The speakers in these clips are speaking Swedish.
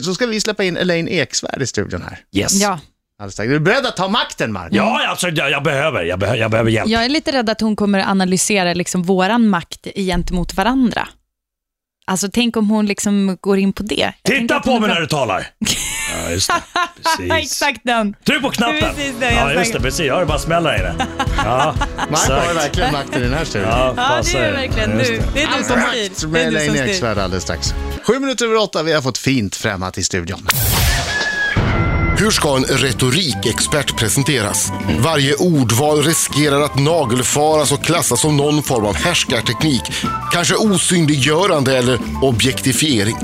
Så ska vi släppa in Elaine Eksvärd i studion här. Yes. Ja. Alldeles strax. Är du beredd att ta makten, Mark? Ja, absolut. Jag, jag, behöver, jag, behöver, jag behöver hjälp. Jag är lite rädd att hon kommer att analysera liksom våran makt gentemot varandra. Alltså tänk om hon liksom går in på det. Jag Titta på mig när du talar. Ja, just det. Precis. Exakt den. Tryck på knappen. Precis det jag ja, just det. Precis. Jag hör det bara smälla här inne. Ja, Mark har ju verkligen makten i den här studion. Ja, Ja, det är er. verkligen du. det. Det är du som om styr. Elaine styr. Eksvärd alldeles strax. Sju minuter över åtta, vi har fått fint främmat i studion. Hur ska en retorikexpert presenteras? Varje ordval riskerar att nagelfaras och klassas som någon form av härskarteknik. Kanske osynliggörande eller objektifiering.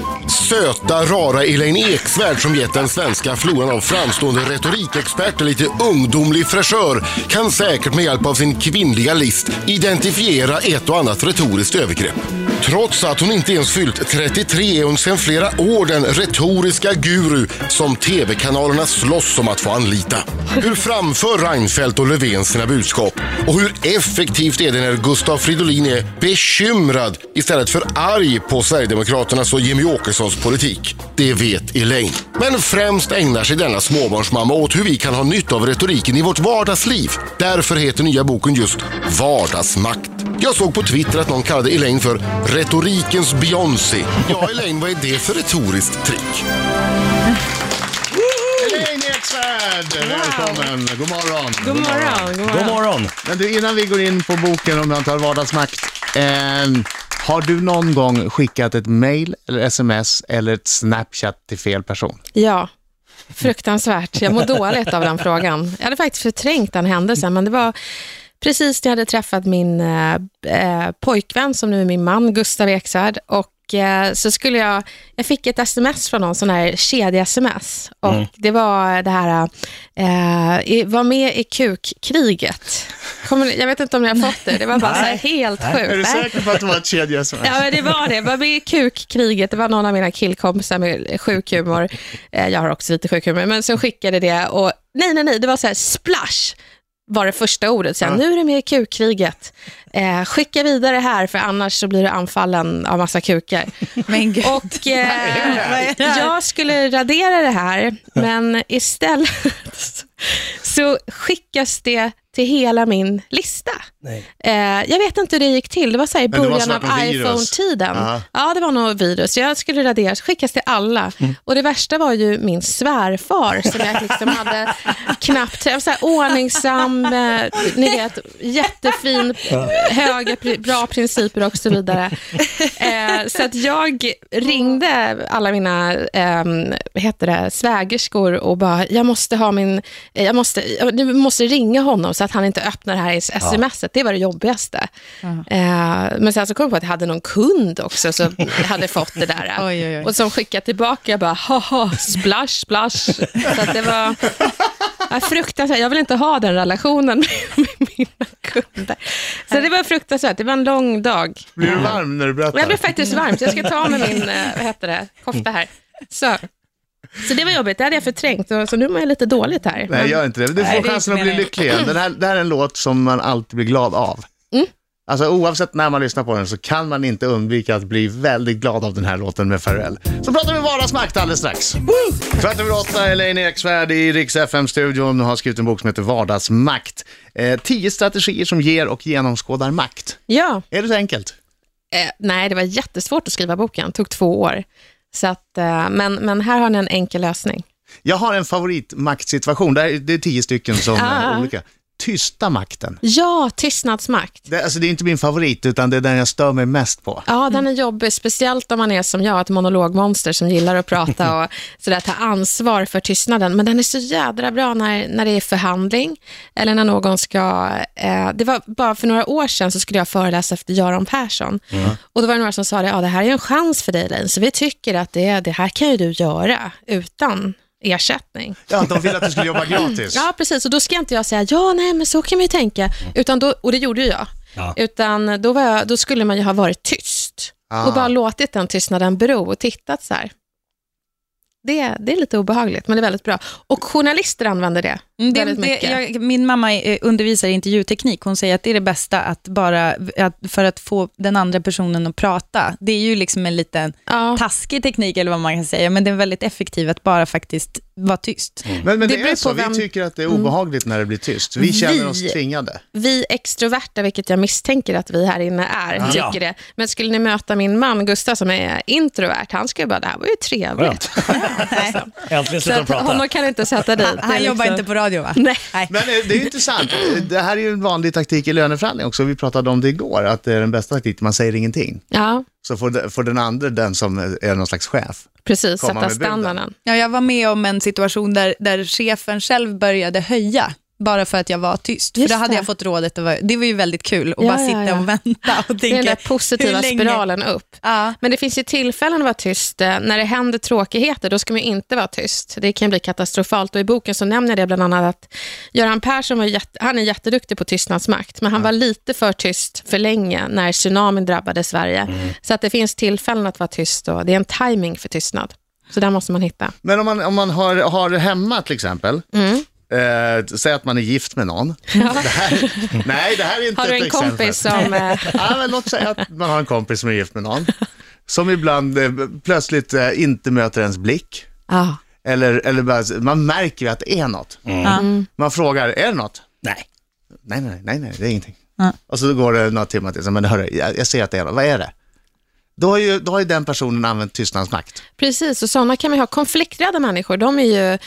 Söta, rara Elaine Eksvärd som gett den svenska floran av framstående retorikexperter lite ungdomlig fräschör kan säkert med hjälp av sin kvinnliga list identifiera ett och annat retoriskt övergrepp. Trots att hon inte ens fyllt 33 är hon sedan flera år den retoriska guru som tv-kanalerna slåss om att få anlita. Hur framför Reinfeldt och Löfven sina budskap? Och hur effektivt är det när Gustav Fridolin är bekymrad istället för arg på Sverigedemokraternas och Jimmy Åkessons politik? Det vet Elaine. Men främst ägnar sig denna småbarnsmamma åt hur vi kan ha nytta av retoriken i vårt vardagsliv. Därför heter nya boken just Vardagsmakt. Jag såg på Twitter att någon kallade Elaine för retorikens Beyoncé. Ja, Elaine, vad är det för retoriskt trick? Eksvärd, välkommen. God morgon. God morgon. God morgon. God morgon. Men du, innan vi går in på boken om antal vardagsmakt. Eh, har du någon gång skickat ett mail eller sms eller ett snapchat till fel person? Ja, fruktansvärt. Jag mår dåligt av den frågan. Jag hade faktiskt förträngt den händelsen, men det var precis när jag hade träffat min eh, eh, pojkvän, som nu är min man, Gustav Eksvärd. Och så skulle jag, jag fick ett sms från någon, sån här kedje-sms. Och det var det här, eh, var med i kukkriget. Jag vet inte om ni har fått det, det var bara så här helt sjukt. Är du Nej. säker på att det var ett kedje-sms? Ja, men det var det. Var med i kukkriget. Det var någon av mina killkompisar med sjuk humor. Eh, Jag har också lite sjuk humor, men som skickade det. Och nej, nej, nej, det var så här splash var det första ordet. Sen, Nu är det med i kukkriget. Eh, skicka vidare här, för annars så blir du anfallen av massa kukar. Men gud. Och eh, jag skulle radera det här, men istället så- skickas det till hela min lista. Eh, jag vet inte hur det gick till. Det var så i början av något iPhone-tiden. Ja. Ja, det var nog virus. Jag skulle raderas, skickas till alla. Mm. Och det värsta var ju min svärfar som jag liksom hade knappt... Jag var så här ordningsam, eh, ni vet, jättefin, höga, bra principer och så vidare. Eh, så att jag ringde alla mina eh, heter det, svägerskor och bara, jag måste ha min... Jag måste, du måste ringa honom så att han inte öppnar det här i smset. Det var det jobbigaste. Eh, men sen så kom jag på att jag hade någon kund också som hade fått det där. Oj, oj, oj. Och som skickade tillbaka, jag bara, haha, splash, splash. Så att det var ja, fruktansvärt. Jag vill inte ha den relationen med, med mina kunder. Så det var fruktansvärt. Det var en lång dag. Blir du varm när du berättar? Jag blev faktiskt varmt. Jag ska ta mig min, eh, vad heter det, kofta här. Så. Så det var jobbigt. Det hade jag förträngt. Så nu mår jag lite dåligt här. Nej, gör inte det. Du får det är chansen att bli lycklig igen. Den här, det här är en låt som man alltid blir glad av. Mm. Alltså oavsett när man lyssnar på den så kan man inte undvika att bli väldigt glad av den här låten med Pharrell. Så pratar vi vardagsmakt alldeles strax. Kvart över åtta, Elaine Eksvärd i Rix FM-studion har skrivit en bok som heter Vardagsmakt. Eh, tio strategier som ger och genomskådar makt. Ja. Är det så enkelt? Eh, nej, det var jättesvårt att skriva boken. Det tog två år. Så att, eh, men, men här har ni en enkel lösning. Jag har en favoritmaktsituation. Det, är, tio stycken som är Ah. olika. Tysta makten. Ja, tystnadsmakt. Det, alltså, det är inte min favorit, utan det är den jag stör mig mest på. Ja, den är jobbig, speciellt om man är som jag, ett monologmonster som gillar att prata och sådär, ta ansvar för tystnaden. Men den är så jädra bra när, när det är förhandling eller när någon ska... Eh, det var bara för några år sedan så skulle jag föreläsa efter Göran Persson. Och då var det några som sa det, ja, det här är en chans för dig, Elaine, så vi tycker att det, det här kan ju du göra utan ersättning. Ja, de ville att du skulle jobba gratis. Ja, precis. Och då ska inte jag säga, ja, nej, men så kan vi ju tänka. Utan då, och det gjorde ju jag. Ja. Utan då, jag, då skulle man ju ha varit tyst Ah. och bara låtit den tystnaden bero och tittat så här. Det, det är lite obehagligt, men det är väldigt bra. Och journalister använder det, Mm, Det, väldigt det, mycket. jag, min mamma eh, undervisar i intervjuteknik. Hon säger att det är det bästa att bara, att, för att få den andra personen att prata. Det är ju liksom en liten ja. taskig teknik eller vad man kan säga, men det är väldigt effektivt att bara faktiskt vara tyst. Men, men det, Det är så, vem- vi tycker att det är obehagligt när det blir tyst. Vi känner oss Vi- tvingade. Vi extroverta, vilket jag misstänker att vi här inne är, Ja. tycker det. Men skulle ni möta min man Gustav som är introvert, han skulle bara, det här var ju trevligt. Nej. Äntligen slutar de prata. honom kan inte sätta dit. Han, Det han är jobbar liksom- inte på radio va? Nej. Men eh, det är ju intressant. Det här är ju en vanlig taktik i löneförhandling också. Vi pratade om det igår, att det är den bästa taktiken. Man säger ingenting. Ja, Så får den andra, den som är någon slags chef. Precis. Sätta standarden. Ja, jag var med om en situation där, där chefen själv började höja bara för att jag var tyst. Just för då hade det. jag fått rådet, att vara, det var ju väldigt kul att Ja, bara ja, sitta ja. och vänta och Det är den tänka, där positiva spiralen upp. Ja. Men det finns ju tillfällen att vara tyst. Eh, När det händer tråkigheter, då ska man ju inte vara tyst. Det kan bli katastrofalt. Och I boken så nämner jag det bland annat att Göran Persson var jätte, han är jätteduktig på tystnadsmakt, men han var lite för tyst för länge när tsunamin drabbade Sverige. Så att det finns tillfällen att vara tyst och det är en timing för tystnad. Så där måste man hitta. Men om man, om man har, har hemma till exempel, Mm. Eh, säg att man är gift med någon. Det här, nej, det här är inte Har du ett en exempel. kompis som... eh, Ja, men låt säga att man har en kompis som är gift med någon, som ibland eh, plötsligt eh, inte möter ens blick. Ja. Eller, eller bara, man märker ju att det är något. Ja. Man frågar, är det något? Nej. Nej, nej, nej, nej, det är ingenting. Ja. Och så går det några timmar till, så, men hörru, jag, jag ser att det är något, vad är det? Då har ju, då har ju den personen använt tystnadsmakt. Precis, och sådana kan man ju ha. Konflikträdda människor, de är ju...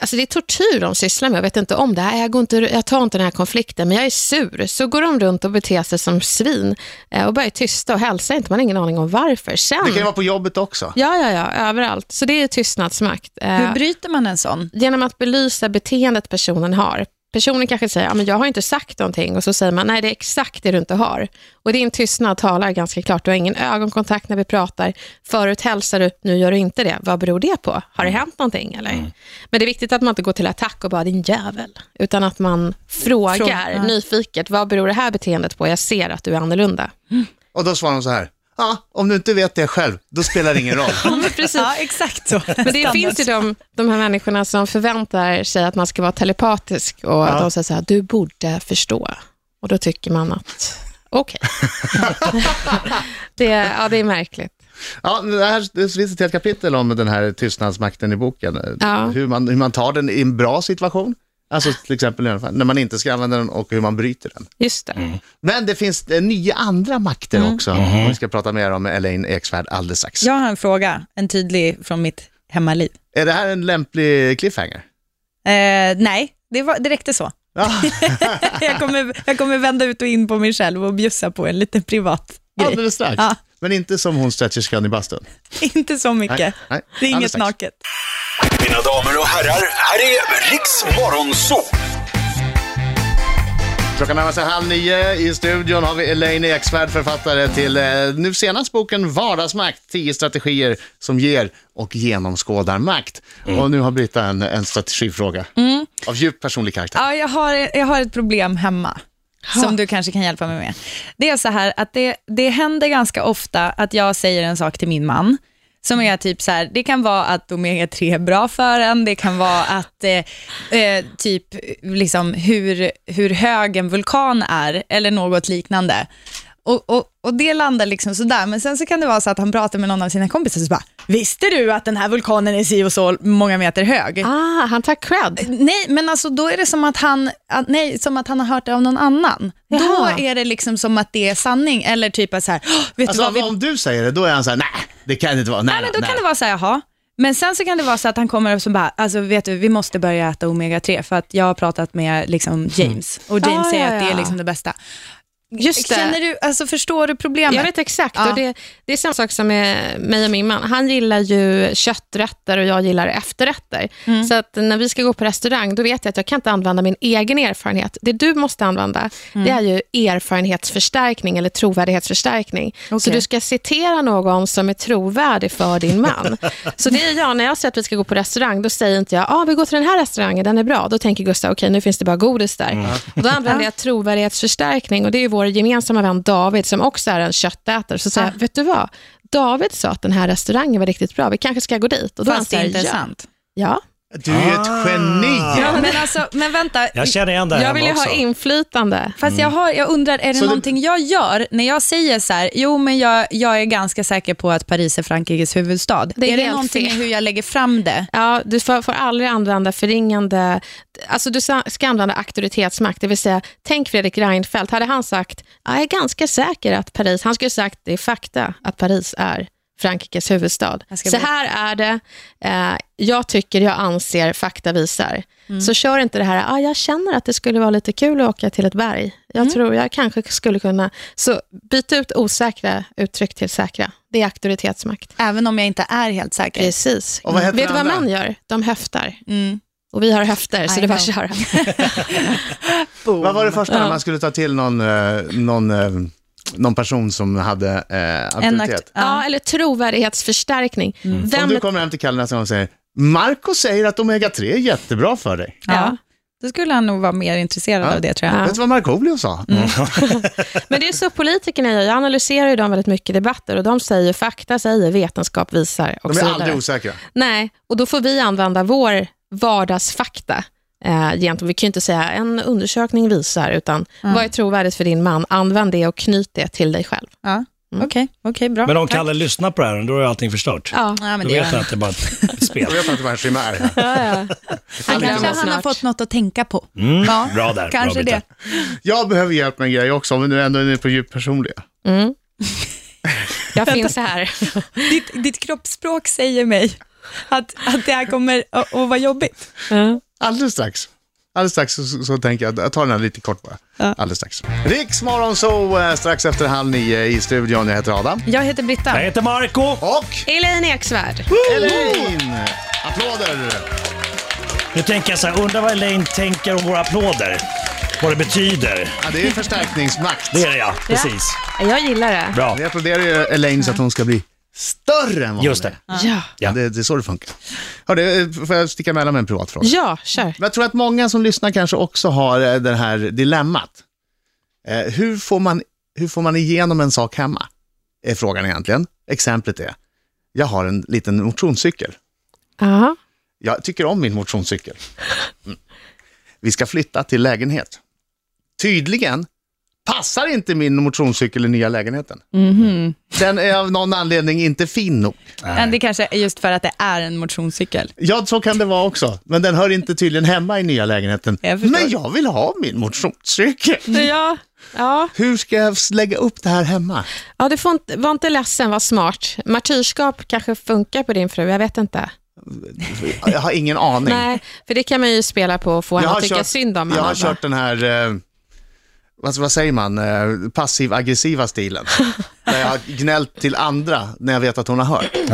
Alltså det är tortyr de sysslar med. Jag vet inte om det. här. Jag, går inte, jag tar inte den här konflikten, men jag är sur. Så går de runt och beter sig som svin eh, och bara är tysta och hälsar inte. Man har ingen aning om varför. Sen... Det kan ju vara på jobbet också. Ja, ja, ja, överallt. Så det är tystnadsmakt. Eh, Hur bryter man en sån? genom att belysa beteendet personen har. Personen kanske säger, ja, men jag har inte sagt någonting och så säger man, nej det är exakt det du inte har. Och din tystnad talar ganska klart, du har ingen ögonkontakt när vi pratar. Förut hälsar du, nu gör du inte det. Vad beror det på? Har det hänt någonting eller? Men det är viktigt att man inte går till attack och bara, din jävel. Utan att man frågar Fråga, nyfiket, vad beror det här beteendet på? Jag ser att du är annorlunda. Och då svarar de så här, ja, om du inte vet det själv, då spelar det ingen roll. Ja, men precis. Ja, exakt så. Men det finns ju de, de här människorna som förväntar sig att man ska vara telepatisk och att de säger så här, du borde förstå. Och då tycker man att, okej. det, ja, det är märkligt. Ja, det, här, det finns ett helt kapitel om den här tystnadsmakten i boken. Ja. Hur, man, hur man tar den i en bra situation, alltså till exempel när man inte ska använda den och hur man bryter den. Just det. Men det finns eh, nio andra makter också, och vi ska prata mer om Elaine Eksvärd alldeles strax. Jag har en fråga, en tydlig från mitt hemmaliv. Är det här en lämplig cliffhanger? Eh, nej, det, var, det räckte så. Ja, jag, kommer, jag kommer vända ut och in på mig själv och bjussa på en liten privat grej. alldeles strax. Ja. Men inte som hon stretcherskön i bastun. Inte så mycket. Nej, nej, Det är alldeles inget strax. naket. Mina damer och herrar, här är Riks Morgonzoo! Klockan närmar sig halv nio. I studion har vi Elaine Eksvärd, författare till eh, nu senast boken Vardagsmakt, 10 strategier som ger och genomskådar makt. Och nu har Britta en, en strategifråga av djup personlig karaktär. Ja, jag, har, jag har ett problem hemma som du kanske kan hjälpa mig med. Det är så här att det, det händer ganska ofta att jag säger en sak till min man som är typ så här, det kan vara att omega-3 är bra för en, det kan vara att eh, eh, typ liksom hur, hur hög en vulkan är eller något liknande. Och, och, och det landar liksom sådär, men sen så kan det vara så att han pratar med någon av sina kompisar och så bara, visste du att den här vulkanen är si och så många meter hög? Ah, han tar cred. Nej, men alltså då är det som att han, att, nej, som att han har hört det av någon annan. Då Jaha. är det liksom som att det är sanning, eller typ att så här, "Åh, vet Alltså du om, vad, vi, om du säger det, då är han så här, nej, det kan det inte vara. Nej, nej, men då nej. kan det vara så här, jaha. Men sen så kan det vara så att han kommer och så bara, alltså vet du, vi måste börja äta omega-3 för att jag har pratat med liksom James och James Ah, säger ja, att det är ja. liksom det bästa. Just det. Känner du, alltså förstår du problemet? Jag vet exakt. Ja. Och det, det är samma sak som med mig och min man. Han gillar ju kötträtter och jag gillar efterrätter. Mm. Så att när vi ska gå på restaurang, då vet jag att jag kan inte använda min egen erfarenhet. Det du måste använda, Mm. det är ju erfarenhetsförstärkning eller trovärdighetsförstärkning. Så Okej. du ska citera någon som är trovärdig för din man. Så det är jag, när jag säger att vi ska gå på restaurang, då säger inte jag, ah, vi går till den här restaurangen, den är bra. Då tänker Gustav, okej, nu finns det bara godis där. Och då använder jag trovärdighetsförstärkning och det är ju vår gemensamma vän David som också är en köttätare. Så säger jag, vet du vad? David sa att den här restaurangen var riktigt bra, vi kanske ska gå dit. Och då Fast det är ja. sant. Ja, Du är ju ett geni. Ja, men, alltså, men vänta. Jag känner igen det jag vill ju ha inflytande. Fast jag, har, jag undrar, är det Så det- någonting jag gör när jag säger så här, jo men jag, jag är ganska säker på att Paris är Frankrikes huvudstad. Det är är det någonting fel. hur jag lägger fram det? Ja, du får, får aldrig använda förringande... Alltså du ska använda auktoritetsmakt, det vill säga, tänk Fredrik Reinfeldt, hade han sagt, jag är ganska säker att Paris, han skulle sagt, det är fakta att Paris är Frankrikes huvudstad. Så här är det, eh, jag tycker, jag anser, fakta visar. Mm. Så kör inte det här, ah, jag känner att det skulle vara lite kul att åka till ett berg. Jag Mm. tror jag kanske skulle kunna... Så byt ut osäkra uttryck till säkra. Det är auktoritetsmakt. Även om jag inte är helt säker. Precis. Och vad heter Vet du vad män gör? De höftar. Mm. Och vi har höfter, så I det är bara know. att köra. Vad var det första när Ja. man skulle ta till någon, eh, någon, eh, någon person som hade eh, auktoritet? Ja, eller trovärdighetsförstärkning. Om Vem, du kommer hem till Kalle nästa gång och säger Marco säger att omega-3 är jättebra för dig. Ja. Då skulle han nog vara mer intresserad Ja. av det tror jag. Ja. Vet du vad Markoolio sa? Men det är så politikerna gör. Jag analyserar ju dem väldigt mycket i debatter och de säger fakta, säger vetenskap visar och De är aldrig osäkra. Nej, och då får vi använda vår vardagsfakta. Eh, gentemot, vi kan ju inte säga en undersökning visar, utan vad är trovärdigt för din man? Använd det och knyt det till dig själv. Ja. Okej, okej, bra. Men om Tack. Kalle lyssnar på det här, då är allting förstört. Ja, Ja, men Då det vet är han att det är bara ett spel. Jag vet att det var en chimär. ja, ja. Han kanske han har fått något att tänka på. Mm, Ja, bra där. Kanske bra det. Jag behöver hjälp med en grej också, om vi nu ändå är på djupt personliga. Mm. Jag finns här. Ditt, ditt kroppsspråk säger mig att, att det här kommer att, att vara jobbigt. Ja. Alldeles strax. Alldeles strax så, så, så tänker jag, jag tar den här lite kort bara. Ja. Alldeles strax. Riks så strax efter halv nio i studion. Jag heter Adam. Jag heter Britta. Jag heter Marco Och Elaine Eksvärd. Elaine! Applåder! Nu tänker jag så här, undrar vad Elaine tänker om våra applåder. Vad det betyder. Ja, det är förstärkningsmakt. Det är det ja, precis. Jag gillar det. Bra. Vi applåderar ju Elaine så att hon ska bli större än vad Just det. är. Ja, Ja, det, det är så det funkar. Hörde, får jag sticka emellan med en privat fråga? ja kör. Men jag tror att många som lyssnar kanske också har eh, det här dilemmat. Eh, hur, får man, hur får man igenom en sak hemma? Är frågan egentligen. Exemplet är, jag har en liten motionscykel. Ja. Jag tycker om min motionscykel. Mm. Vi ska flytta till lägenhet. Tydligen passar inte min motionscykel i nya lägenheten. Den är av någon anledning inte fin nog. Men det kanske är just för att det är en motionscykel. Ja, så kan det vara också. Men den hör inte tydligen hemma i nya lägenheten. Jag. Men jag vill ha min motionscykel. Ja, ja. Hur ska jag lägga upp det här hemma? ja du får inte, var inte ledsen, var smart. Martyrskap kanske funkar på din fru, jag vet inte. Jag har ingen aning. Nej, för det kan man ju spela på och få henne att tycka synd om jag har kört den här, eh, vad, vad säger man, eh, passiv-aggressiva stilen. där jag har gnällt till andra när jag vet att hon har hört.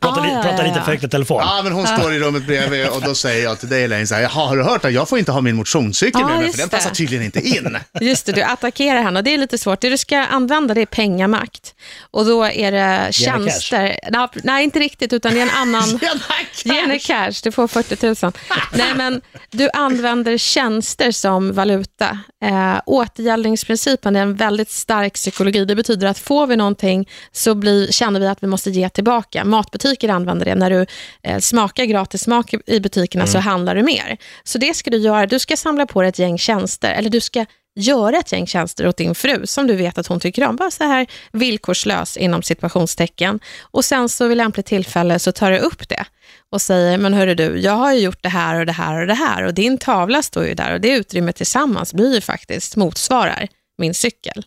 prata, Ah, li, ja, prata ja, lite ja. för högt i telefon. Ja, men hon står i rummet bredvid och då säger jag till dig Elaine så här, jaha, har du hört att jag får inte ha min motionscykel Ja, med mig just för den det. passar tydligen inte in. Just det, du attackerar henne och det är lite svårt. Det du ska använda det är pengamakt. Och då är det tjänster. Nej, nej, inte riktigt, utan det är en annan... Henne cash, du får 40 000. Nej, men du använder tjänster som valuta. Eh, återgäldningsprincipen är en väldigt stark psykologi. Det betyder att får vi någonting så blir, känner vi att vi måste ge tillbaka. Matbutiker använder det. När du eh, smakar gratis smak i- butikerna så handlar du mer. Så det ska du göra. Du ska samla på dig ett gäng tjänster, eller du ska göra ett gäng tjänster åt din fru som du vet att hon tycker om. Bara så här villkorslös inom situationstecken. Och sen så vid lämpligt tillfälle så tar du upp det och säger, men hörru du, jag har ju gjort det här och det här och det här och din tavla står ju där och det utrymmet tillsammans blir ju faktiskt, motsvarar min cykel.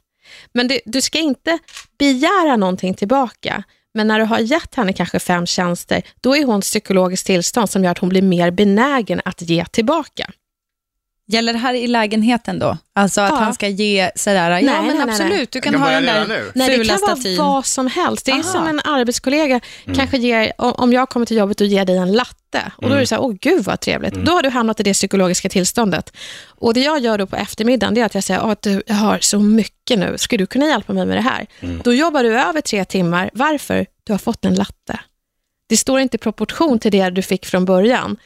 Men du, du ska inte begära någonting tillbaka. Men när du har gett henne kanske fem tjänster, då är hon psykologiskt tillstånd som gör att hon blir mer benägen att ge tillbaka. Gäller det här i lägenheten då? Alltså att Ja. han ska ge sådär, ja Nej, men nej, nej, nej. absolut, du kan, kan ha den där nu. Nej, det fula kan vara statyn. vad som helst. Det är Aha. som en arbetskollega kanske ger, om jag kommer till jobbet och ger dig en latte och då är det så här, åh gud vad trevligt. Då har du hamnat i det psykologiska tillståndet. Och det jag gör då på eftermiddagen, det är att jag säger, åh, du, jag har så mycket nu, ska du kunna hjälpa mig med det här? Då jobbar du över tre timmar. Varför? Du har fått en latte. Det står inte i proportion till det du fick från början.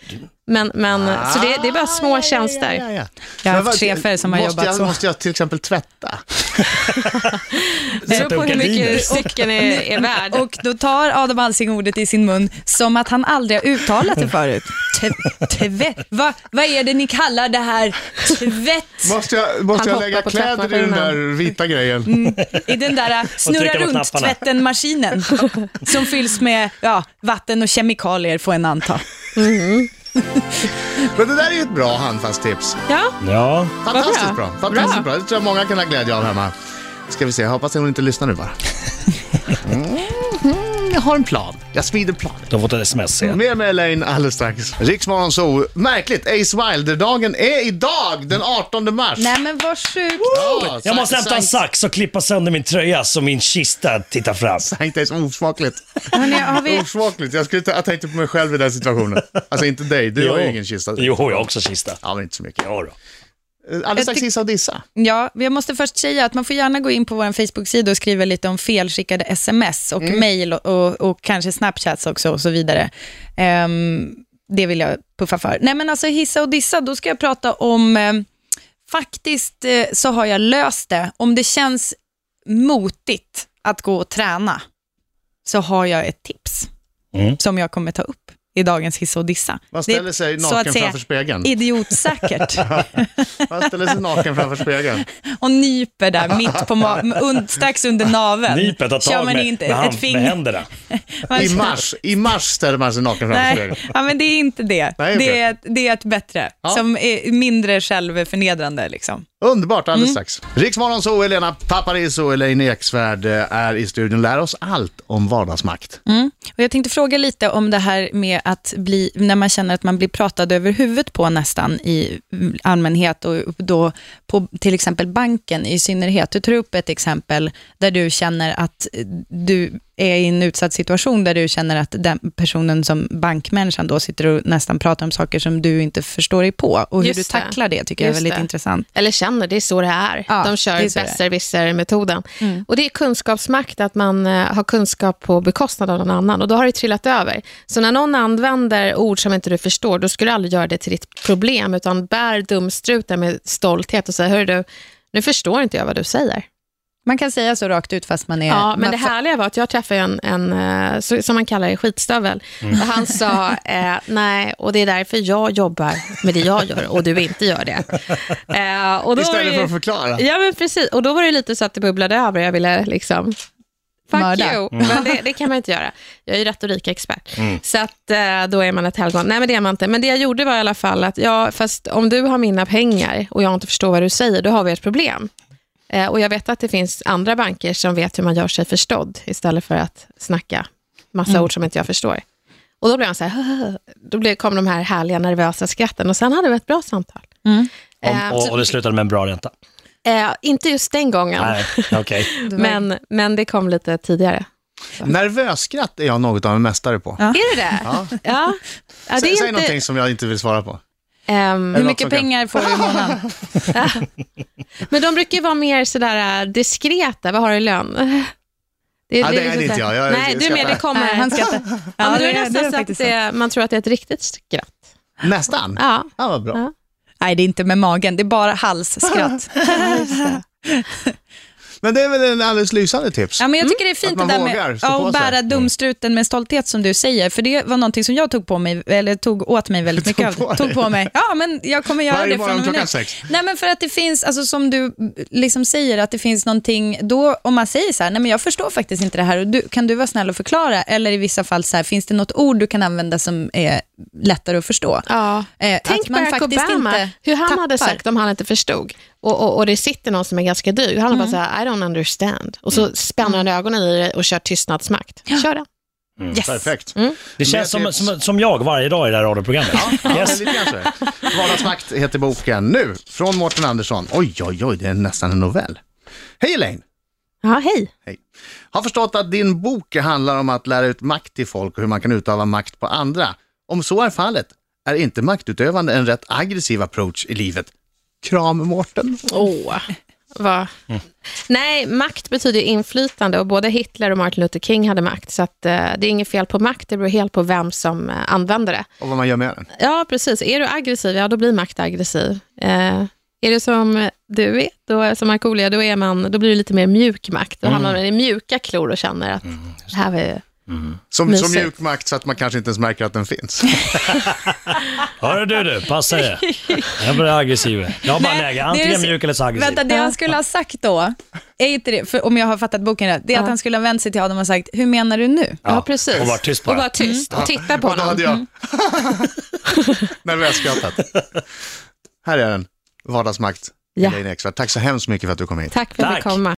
Men, men, så det, det är bara små tjänster. Ja, ja, ja. Jag har Men haft chefer som har måste jobbat jag, så. Måste jag till exempel tvätta? Det beror på hur mycket cykeln är, är värd. Och då tar Adam Alsing ordet i sin mun som att han aldrig har uttalat det förut. Tvätt. Va, vad är det ni kallar det här? Tvätt. Måste jag, måste jag lägga kläder i den där vita grejen? I den där äh, snurra trycka på runt knapparna. tvätten-maskinen som fylls med ja, vatten och kemikalier får en anta. Men det där är ju ett bra handfast tips. Ja, Ja, Fantastiskt Vad bra. bra. Fantastiskt bra. Bra. Det tror jag många kan ha glädje av hemma. Ska vi se, jag hoppas att hon inte lyssnar nu bara. Jag har en plan. Jag smider plan. de har fått ett sms sen. Mer med Elaine alldeles strax. Riksmorgon så Märkligt, Ace Wilder-dagen är idag, den 18 mars. Nej men vad sjukt. Ja, Jag måste hämta en sax och klippa sönder min tröja så min kista tittar fram. Sankt är så osmakligt. Hörrni, har vi... Osmakligt. Jag, skulle ta, jag tänkte på mig själv i den situationen. Alltså inte dig, du har ju Jo. ingen kista. Jo, jag har också kista. Ja, men inte så mycket. Ja, då. Alldeles strax gissa och dissa. Ja, jag måste först säga att man får gärna gå in på vår Facebook-sida och skriva lite om felskickade sms och mejl och, och, och kanske Snapchats också och så vidare. Ehm, det vill jag puffa för. Nej men alltså hissa och dissa, då ska jag prata om, eh, faktiskt eh, så har jag löst det. Om det känns motigt att gå och träna så har jag ett tips Mm. som jag kommer ta upp i dagens hissa och dissa. Man Det är, ställer sig så naken att säga, framför spegeln. Idiotsäkert. Man ställer sig naken framför spegeln. och nyper där mitt på und, strax under naveln. Nypet tar tag med, inte med, hand, ett finger. med händerna. Man I mars, I mars ställer man sig naken framför Nej, spegeln. ja, men det är inte det. Nej, okej. det, är, ett- det är ett bättre, Ja. som är mindre självförnedrande. Liksom. Underbart, alldeles Mm. strax. Riksmorgon så Elena Paparizou och Elaine Eksvärd eh, är i studion. Lär oss allt om vardagsmakt. Mm. Och jag tänkte fråga lite om det här med att bli, när man känner att man blir pratad över huvudet på nästan i allmänhet och då på till exempel banken i synnerhet. Du tar upp ett exempel där du känner att du är i en utsatt situation där du känner att den personen som bankmänniskan då sitter och nästan pratar om saker som du inte förstår dig på och hur Just du tacklar det tycker jag är Just väldigt det. intressant. Eller känner, det är så det är. Ja, De kör besserwisser-metoden. Mm. Och det är kunskapsmakt, att man eh, har kunskap på bekostnad av någon annan. Och då har det trillat över. Så när någon använder ord som inte du förstår, då ska du aldrig göra det till ditt problem, utan bär dumstruten med stolthet och säga, hör du, nu förstår inte jag vad du säger. Man kan säga så rakt ut fast man är... Ja, men det härliga var att jag träffade en, en eh, som man kallar det, skitstövel. Mm. Och han sa, eh, nej, och det är därför jag jobbar med det jag gör och du inte gör det. Eh, och då var Istället det- för att förklara. Ja, men precis. Och då var det lite så att det bubblade över. Jag ville liksom... Fuck Mörda. you. Men det, det kan man inte göra. Jag är ju retorikexpert. Så att, eh, då är man ett helgon. Nej, men det är man inte. Men det jag gjorde var i alla fall att, ja, fast om du har mina pengar och jag inte förstår vad du säger, då har vi ett problem. Eh, och jag vet att det finns andra banker som vet hur man gör sig förstådd istället för att snacka massa ord som inte jag förstår. Och då blev han så här, då blev, kom de här härliga nervösa skratten och sen hade vi ett bra samtal. Mm. Eh, Och, och, och det slutade med en bra ränta. eh, inte just den gången. Nej, okej. Men, men det kom lite tidigare. Nervösskratt är jag något av en mästare på. Ja. Är det det? Ja. Ja. ja det Säg, är säg inte, någonting som jag inte vill svara på. Ehm, Hur mycket pengar får du i månaden? men de brukar ju vara mer sådär äh, diskreta. Vad har du i lön? Det, Ja, det är liksom det inte jag. Jag Nej, du är med, det kommer. Nej, han skrattar. ja, Ja, men då är det- det det är nästan så att det, man tror att det är ett riktigt skratt. Nästan. Ja. Ja, vad bra. Ja. Nej, det är inte med magen, det är bara halsskratt. Men det är väl en alldeles lysande tips. Ja, men jag tycker det är Att fint man det där vågar med ja, att bära dumstruten med stolthet som du säger. För det var någonting som jag tog på mig, eller tog åt mig väldigt Tog mycket på av. Tog dig? på mig. Ja, men jag kommer göra Varje det från och med nu. Nej, men för att det finns, alltså som du liksom säger, att det finns någonting, då om man säger så här, nej men jag förstår faktiskt inte det här, och du, kan du vara snäll och förklara? Eller i vissa fall så här, finns det något ord du kan använda som är lättare att förstå? Ja. Eh, Tänk att man Barack faktiskt Obama, inte hur han hade tappar. sagt om han inte förstod. Och, och, och det sitter någon som är ganska dryg. Han Mm. bara så här, I don't understand. Och så spänner han ögonen i det och kör tystnadsmakt. Kör det. Yes. Perfekt. Det känns som, som, som jag varje dag i det här radioprogrammet. Ja, Yes. lite det. Vardagsmakt heter boken nu, från Mårten Andersson. Oj, oj, oj, det är nästan en novell. Hej Elaine! Ja, hej. Hej. Har förstått att din bok handlar om att lära ut makt till folk och hur man kan utöva makt på andra. Om så är fallet, är inte maktutövande en rätt aggressiv approach i livet? Kram Mårten. Åh. Vad? Nej, makt betyder inflytande och både Hitler och Martin Luther King hade makt. Så att, eh, det är inget fel på makt, det beror helt på vem som eh, använder det. Och vad man gör med den. Ja, precis. Är du aggressiv, ja då blir makt aggressiv. Eh, är du som du är, då, som Markoolio, då, är man, då blir det lite mer mjuk makt. Då hamnar man i mjuka klor och känner att det här var ju... Som, som Mysigt. mjuk makt så att man kanske inte ens märker att den finns. Hörru du, du, passa dig. Jag blir aggressiv. Jag har bara läge, det är antingen mjuk eller så aggressiv. Vänta, det han skulle ha sagt då, är inte det, för om jag har fattat boken rätt, det är att han skulle ha vänt sig till Adam och sagt, hur menar du nu? Ja, precis. och var tyst bara. Och vara tyst och titta på Och då honom. hade jag nervöst skrattat. Här är den, vardagsmakt. Ja. Tack så hemskt mycket för att du kom hit. Tack för att jag fick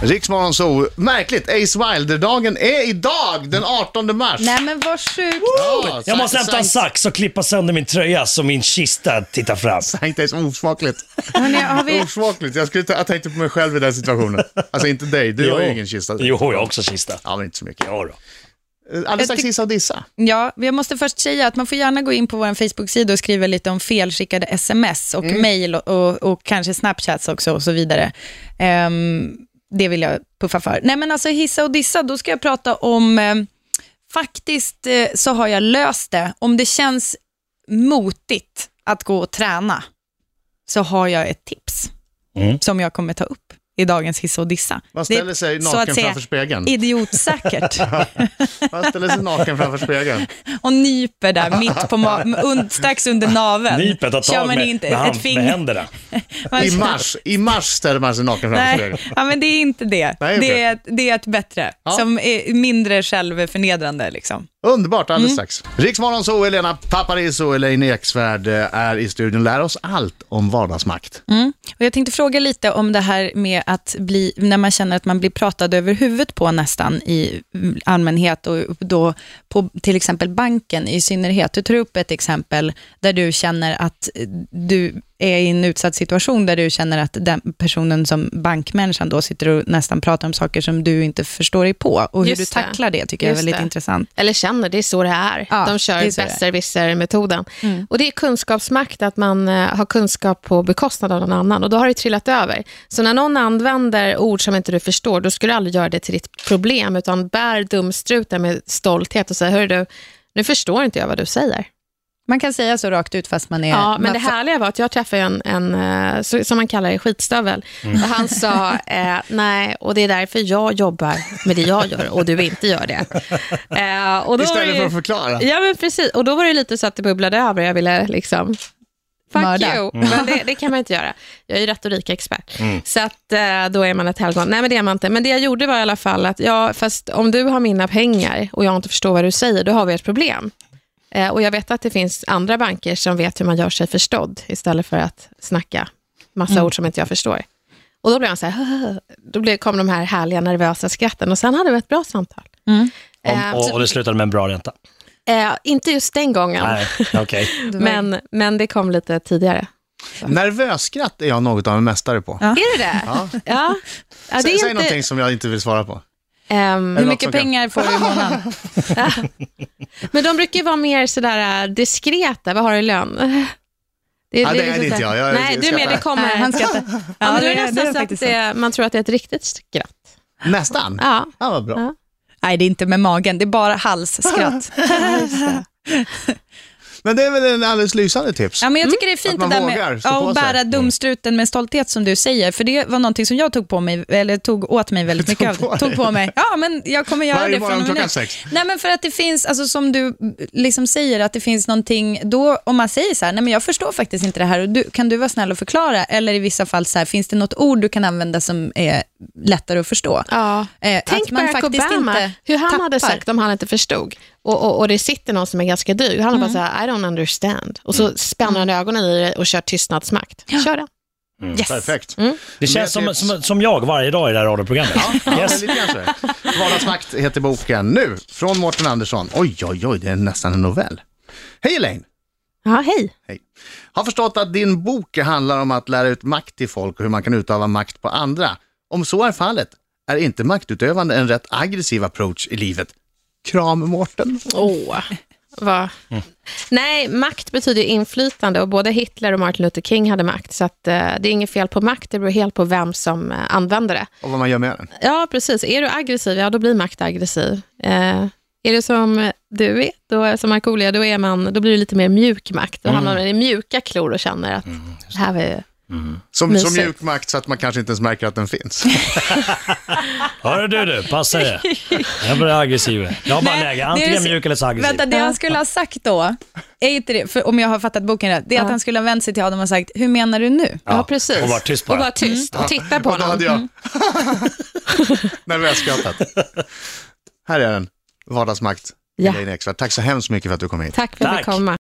Riksmorgon så märkligt, Ace Wilder-dagen är idag, den 18 mars. Nej men vad sjukt. Ja, Jag måste hämta en sax och klippa sönder min tröja så min kista tittar fram. Sankt Ace, osmakligt. Hörrni, har vi... Osmakligt. Jag, skulle ta, jag tänkte på mig själv i den situationen. Alltså inte dig, du har ju ingen kista. Jo, jag har också kista. Ja, men inte så mycket. Ja, då. Alldeles strax hissa och dissa. Ja, jag måste först säga att man får gärna gå in på vår Facebook-sida och skriva lite om felskickade sms och mejl och, och, och kanske Snapchats också och så vidare. Ehm, det vill jag puffa för. Nej men alltså hissa och dissa, då ska jag prata om, ehm, faktiskt eh, så har jag löst det. Om det känns motigt att gå och träna så har jag ett tips Mm. som jag kommer ta upp i dagens hissa och dissa. Man Det ställer sig så att naken säga, framför spegeln. Idiotsäkert. Man ställer sig naken framför spegeln. och nyper där mitt på und, strax under naveln. Nypet tar tag man med, inte med, hand, med händerna. Man I mars, I mars ställer man sig naken framför Nej, spegeln. ja, men det är inte det. Nej, okej. det, är, ett- det är ett bättre, Ja. som är mindre självförnedrande. Liksom. Underbart, alldeles Mm. strax. Riksmorgon så, Elena Paparizou och Elaine Eksvärd eh, är i studion. Lär oss allt om vardagsmakt. Mm. Och jag tänkte fråga lite om det här med att bli, när man känner att man blir pratad över huvudet på nästan i allmänhet och då på till exempel banken i synnerhet. Du tar upp ett exempel där du känner att du är i en utsatt situation där du känner att den personen som bankmänniskan då sitter och nästan pratar om saker som du inte förstår dig på. Och hur Just du det. tacklar det tycker jag är Just väldigt det. intressant. Eller känner, det är så det är. Ja, De kör det det besserwisser-metoden. Mm. Och det är kunskapsmakt, att man eh, har kunskap på bekostnad av någon annan. Och då har det trillat över. Så när någon använder ord som inte du förstår, då ska du aldrig göra det till ditt problem, utan bär dumstruten med stolthet och säg, hörru du, nu förstår inte jag vad du säger. Man kan säga så rakt ut fast man är... Ja, men det härliga var att jag träffade en, en eh, som man kallar det, skitstövel. Mm. Och han sa, eh, nej, och det är därför jag jobbar med det jag gör och du inte gör det. Eh, och då Istället det- för att förklara. Ja, men precis. Och då var det lite så att det bubblade över. Jag ville liksom... Fuck Mörda. you. Men det, det kan man inte göra. Jag är ju retorikexpert. Så att eh, då är man ett helgon. Nej, men det är man inte. Men det jag gjorde var i alla fall att, ja, fast om du har mina pengar och jag inte förstår vad du säger, då har vi ett problem. Eh, och jag vet att det finns andra banker som vet hur man gör sig förstådd istället för att snacka massa ord som inte jag förstår. Och då blev han så här, då blev, kom de här härliga nervösa skratten och sen hade vi ett bra samtal. Mm. Eh, Och, och det slutade med en bra ränta. eh, inte just den gången. Nej, okej. Men, men det kom lite tidigare. Nervösskratt är jag något av en mästare på. Ja. Är det det? Ja. Ja. ja det Säg, är säg inte, någonting som jag inte vill svara på. Ehm, Hur mycket pengar får du i månaden? men de brukar ju vara mer sådär äh, diskreta. Vad har du i lön? Det, Ja, det är liksom det inte jag. Jag Nej, du är med, det kommer. Nej, han skrattar. Ja, Ja, men är det, det det nästan är så att sant. det, man tror att det är ett riktigt skratt. Nästan. Ja. Ja, vad bra. Ja. Nej, det är inte med magen, det är bara halsskratt. Men det är väl en alldeles lysande tips. Ja, men jag tycker det är Att fint man det där vågar med att sig. bära dumstruten med stolthet som du säger. För det var någonting som jag tog på mig, eller tog åt mig väldigt mycket av. dig? Tog på mig. Ja, men jag kommer göra Varje det från och med nu. Nej, men för att det finns, alltså som du liksom säger, att det finns någonting, då om man säger så här, nej men jag förstår faktiskt inte det här, och du, kan du vara snäll och förklara? Eller i vissa fall så här, finns det något ord du kan använda som är lättare att förstå? Ja. Eh, Tänk att man Barack faktiskt Obama, inte hur han hade tappar. sagt om han inte förstod. Och, och, och det sitter någon som är ganska dryg. Han bara så här, I don't understand. Och så spänner han ögonen i det och kör tystnadsmakt. Kör den. Yes. Perfekt. Det känns som, som, som jag varje dag i det här radioprogrammet. Ja, Yes. lite. Vardagsmakt heter boken nu, från Mårten Andersson. Oj, oj, oj, det är nästan en novell. Hej Elaine! Ja, hej. Hej. Har förstått att din bok handlar om att lära ut makt till folk och hur man kan utöva makt på andra. Om så är fallet, är inte maktutövande en rätt aggressiv approach i livet? Kram Mårten. Åh, vad... Nej, makt betyder inflytande och både Hitler och Martin Luther King hade makt. Så att, eh, det är inget fel på makt, det beror helt på vem som eh, använder det. Och vad man gör med den. Ja, precis. Är du aggressiv, ja då blir makt aggressiv. Eh, är du som du är, då, som Markoolio, då, är man, då blir det lite mer mjuk makt. Då hamnar man i mjuka klor och känner att det här var Som, som Mysigt. mjuk makt så att man kanske inte ens märker att den finns. Hörru du, du, passa dig. Jag blir aggressiv. Jag har bara Nej, läge, det antingen så- mjuk eller så aggressiv. Vänta, det han skulle ha sagt då, är inte det, för om jag har fattat boken rätt, det är att han skulle ha vänt sig till Adam och sagt, hur menar du nu? Ja, precis. Och var tyst Och bara. var tyst och titta på Och då honom. hade jag nervöst skrattat. Här är den, Vardagsmakt. Ja. Tack så hemskt mycket för att du kom hit. Tack för att Tack. komma.